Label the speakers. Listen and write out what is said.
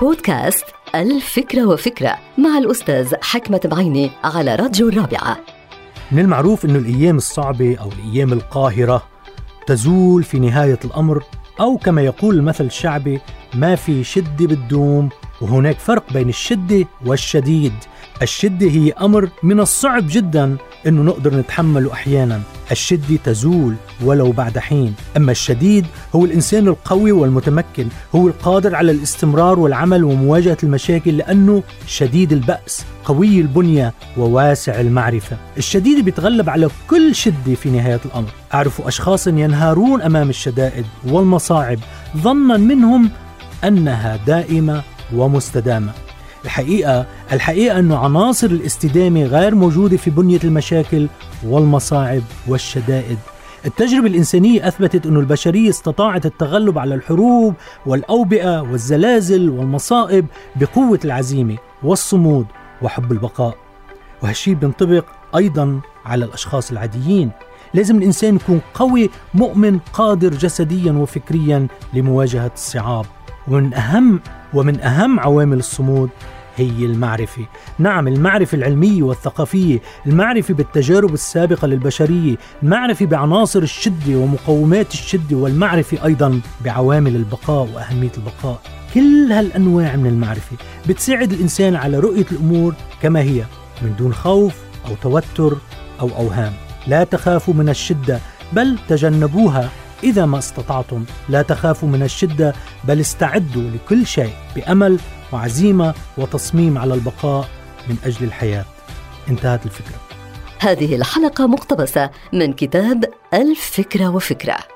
Speaker 1: بودكاست الفكرة وفكرة مع الأستاذ حكمة بعيني على راديو الرابعة.
Speaker 2: من المعروف أن الأيام الصعبة أو الأيام القاهرة تزول في نهاية الأمر أو كما يقول المثل الشعبي ما في شدة بتدوم وهناك فرق بين الشدة والشديد. الشدة هي أمر من الصعب جدا أنه نقدر نتحمله أحيانا. الشدة تزول ولو بعد حين. أما الشديد هو الإنسان القوي والمتمكن. هو القادر على الاستمرار والعمل ومواجهة المشاكل لأنه شديد البأس قوي البنية وواسع المعرفة. الشديد بيتغلب على كل شدة في نهاية الأمر. أعرف أشخاص ينهارون أمام الشدائد والمصاعب. ظنا منهم أنها دائمة ومستدامة. الحقيقة الحقيقة أن عناصر الاستدامة غير موجودة في بنية المشاكل والمصاعب والشدائد. التجربة الإنسانية أثبتت أن البشرية استطاعت التغلب على الحروب والأوبئة والزلازل والمصائب بقوة العزيمة والصمود وحب البقاء. وهالشي بينطبق أيضا على الأشخاص العاديين. لازم الإنسان يكون قوي مؤمن قادر جسديا وفكريا لمواجهة الصعاب. ومن أهم ومن أهم عوامل الصمود هي المعرفة. نعم المعرفة العلمية والثقافية المعرفة بالتجارب السابقة للبشرية المعرفة بعناصر الشدة ومقومات الشدة والمعرفة أيضا بعوامل البقاء وأهمية البقاء. كل هالأنواع من المعرفة بتساعد الإنسان على رؤية الأمور كما هي من دون خوف أو توتر أو أوهام. لا تخافوا من الشدة بل تجنبوها. إذا ما استطعتم لا تخافوا من الشدة بل استعدوا لكل شيء بأمل وعزيمة وتصميم على البقاء من أجل الحياة. انتهت الفكرة.
Speaker 1: هذه الحلقة مقتبسة من كتاب الفكرة وفكرة.